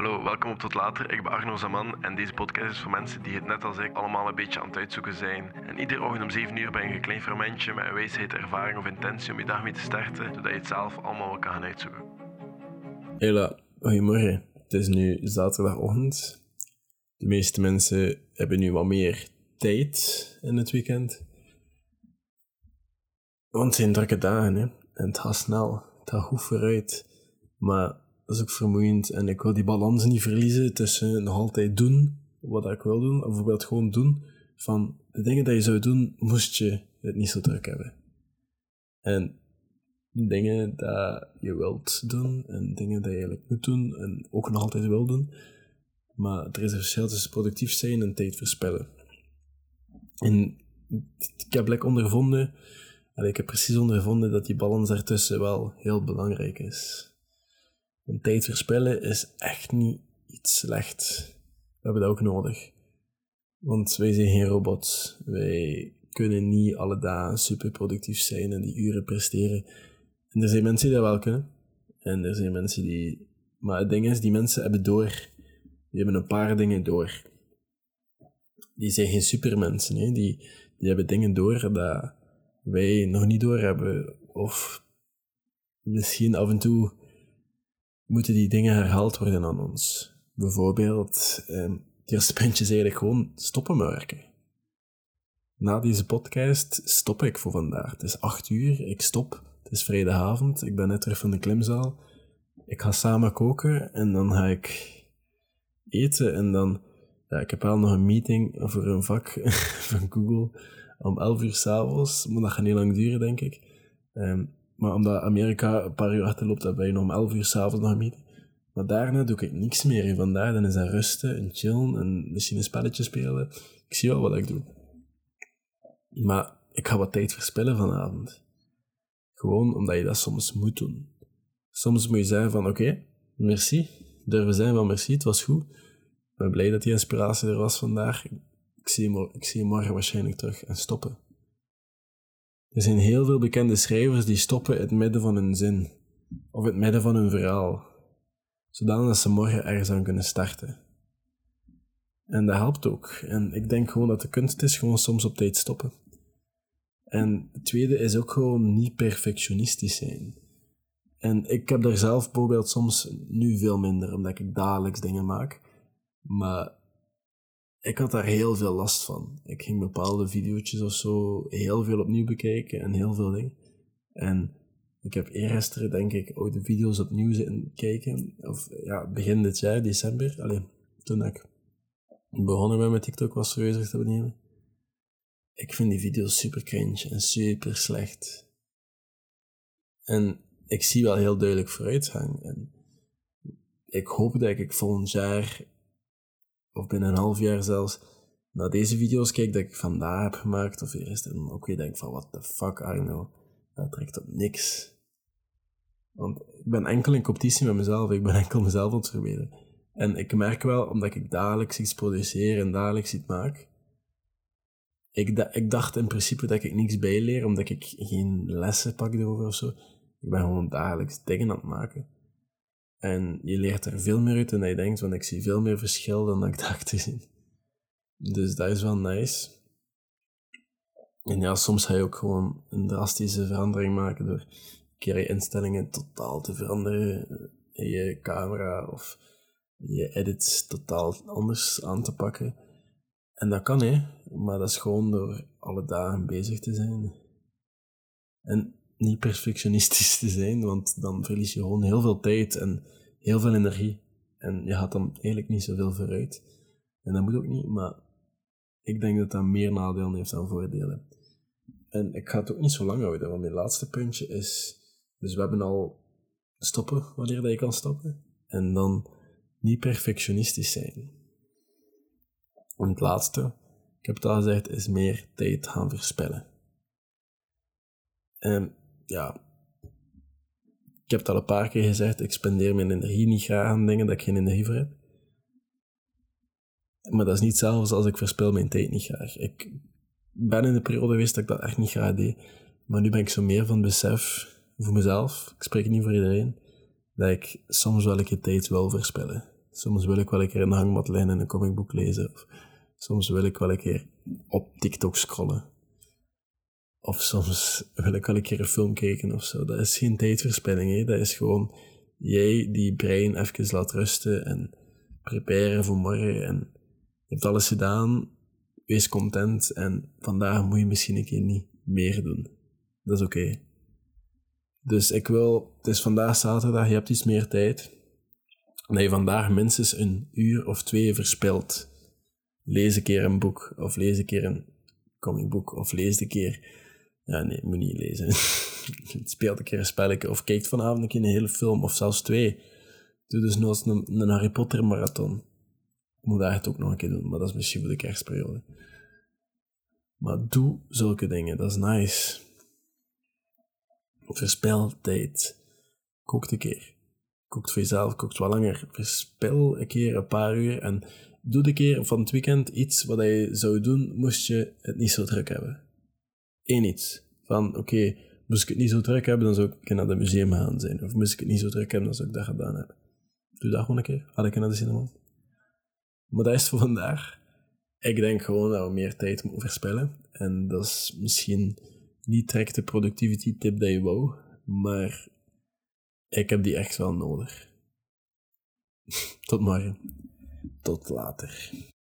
Hallo, welkom op Tot Later. Ik ben Arno Zaman en deze podcast is voor mensen die het net als ik allemaal een beetje aan het uitzoeken zijn. En iedere ochtend om 7 uur ben je een klein fermentje met een wijsheid, ervaring of intentie om je dag mee te starten, zodat je het zelf allemaal wel kan gaan uitzoeken. Hela, goedemorgen. Het is nu zaterdagochtend. De meeste mensen hebben nu wat meer tijd in het weekend. Want het zijn drukke dagen, hè. En het gaat snel. Het gaat goed vooruit. Maar dat is ook vermoeiend. En ik wil die balans niet verliezen tussen nog altijd doen wat ik wil doen. Of bijvoorbeeld gewoon doen van de dingen die je zou doen, moest je het niet zo druk hebben. En dingen dat je wilt doen en dingen die je eigenlijk moet doen en ook nog altijd wil doen. Maar er is een verschil tussen productief zijn en tijd verspillen. En ik heb lekker ondervonden, en ik heb precies ondervonden dat die balans daartussen wel heel belangrijk is. Want tijd verspillen is echt niet iets slecht. We hebben dat ook nodig. Want wij zijn geen robots. Wij kunnen niet alle dagen super productief zijn en die uren presteren. En er zijn mensen die dat wel kunnen. En er zijn mensen die. Maar het ding is, die mensen hebben door. Die hebben een paar dingen door. Die zijn geen supermensen. Hè? Die, die hebben dingen door dat wij nog niet door hebben. Of misschien af en toe moeten die dingen herhaald worden aan ons. Bijvoorbeeld, eh, het eerste puntje is eigenlijk gewoon stoppen met werken. Na deze podcast stop ik voor vandaag. Het is acht uur, ik stop. Het is vrijdagavond, ik ben net terug van de klimzaal. Ik ga samen koken en dan ga ik eten en dan... Ja, ik heb wel nog een meeting voor een vak van Google om 11 uur s'avonds, maar dat gaat niet lang duren, denk ik. Ehm, maar omdat Amerika een paar uur achterloopt, wij nog om 11 uur s'avonds nog meeting. Maar daarna doe ik niks meer. En vandaag dan is dat rusten en chillen en misschien een spelletje spelen. Ik zie wel wat ik doe. Maar ik ga wat tijd verspillen vanavond. Gewoon omdat je dat soms moet doen. Soms moet je zeggen van oké, merci. Durven zijn van merci, het was goed. Ik ben blij dat die inspiratie er was vandaag. Je, ik zie je morgen waarschijnlijk terug en stoppen. Er zijn heel veel bekende schrijvers die stoppen het midden van hun zin. Of het midden van hun verhaal. Zodat ze morgen ergens aan kunnen starten. En dat helpt ook. En ik denk gewoon dat de kunst is gewoon soms op tijd stoppen. En het tweede is ook gewoon niet perfectionistisch zijn. En ik heb daar zelf bijvoorbeeld soms nu veel minder, omdat ik dagelijks dingen maak. Maar ik had daar heel veel last van. Ik ging bepaalde video's of zo heel veel opnieuw bekijken en heel veel dingen. En ik heb eergisteren, denk ik, oude video's opnieuw zitten kijken. Of ja, begin dit jaar, december. Alleen toen ik begonnen ben met TikTok, was serieus te benemen. Ik vind die video's super cringe en super slecht. En ik zie wel heel duidelijk vooruitgang. En ik hoop dat ik volgend jaar, of binnen een half jaar zelfs, naar deze video's kijk dat ik vandaag heb gemaakt, of eerst en ook weer denk van, what the fuck Arno, dat trekt op niks. Want ik ben enkel in competitie met mezelf, ik ben enkel mezelf aan. En ik merk wel, omdat ik dagelijks iets produceer en dagelijks iets maak, ik, ik dacht in principe dat ik niks bijleer, omdat ik geen lessen pak erover of zo. Ik ben gewoon dagelijks dingen aan het maken. En je leert er veel meer uit dan je denkt, want ik zie veel meer verschil dan ik dacht te zien. Dus dat is wel nice. En ja, soms ga je ook gewoon een drastische verandering maken door een keer je instellingen totaal te veranderen. Je camera of je edits totaal anders aan te pakken. En dat kan, hè. Maar dat is gewoon door alle dagen bezig te zijn. En niet perfectionistisch te zijn, want dan verlies je gewoon heel veel tijd en heel veel energie. En je gaat dan eigenlijk niet zoveel vooruit. En dat moet ook niet, maar ik denk dat dat meer nadelen heeft dan voordelen. En ik ga het ook niet zo lang houden, want mijn laatste puntje is... Dus we hebben al stoppen wanneer je kan stoppen. En dan niet perfectionistisch zijn. En het laatste, ik heb het al gezegd, is meer tijd gaan verspillen. En ja, ik heb het al een paar keer gezegd, ik spendeer mijn energie niet graag aan dingen dat ik geen energie voor heb. Maar dat is niet zelfs als ik verspil mijn tijd niet graag. Ik ben in de periode geweest dat ik dat echt niet graag deed. Maar nu ben ik zo meer van besef voor mezelf, ik spreek niet voor iedereen, dat ik soms wel een keer tijd wil verspillen. Soms wil ik wel een keer in de hangmat en een comicboek lezen. Of soms wil ik wel een keer op TikTok scrollen. Of soms wil ik wel een keer een film kijken of zo. Dat is geen tijdverspilling, hè. Dat is gewoon jij die brein even laat rusten en preparen voor morgen. En je hebt alles gedaan, wees content en vandaag moet je misschien een keer niet meer doen. Dat is oké. Dus ik wil, het is vandaag zaterdag, je hebt iets meer tijd. Dat je vandaag minstens een uur of twee verspilt. Lees een keer een boek, of lees een keer een comicboek, of lees een keer... Ja, nee, moet niet lezen. Speelt een keer een spelletje, of kijkt vanavond een keer een hele film, of zelfs twee. Doe dus eens een, een Harry Potter marathon. Ik moet dat echt ook nog een keer doen, maar dat is misschien voor de kerstperiode. Maar doe zulke dingen, dat is nice. Verspel tijd. Kook een keer. Kookt voor jezelf, kookt wat langer. Verspil een keer een paar uur en doe een keer van het weekend iets wat je zou doen moest je het niet zo druk hebben. Eén iets. Van, oké, moest ik het niet zo druk hebben, dan zou ik naar het museum gaan zijn. Of moest ik het niet zo druk hebben, dan zou ik dat gedaan hebben. Doe dat gewoon een keer. Had ik naar de cinema. Maar dat is voor vandaag. Ik denk gewoon dat we meer tijd moeten verspillen. En dat is misschien niet direct de productivity tip dat je wou, maar ik heb die echt wel nodig. Tot morgen. Tot later.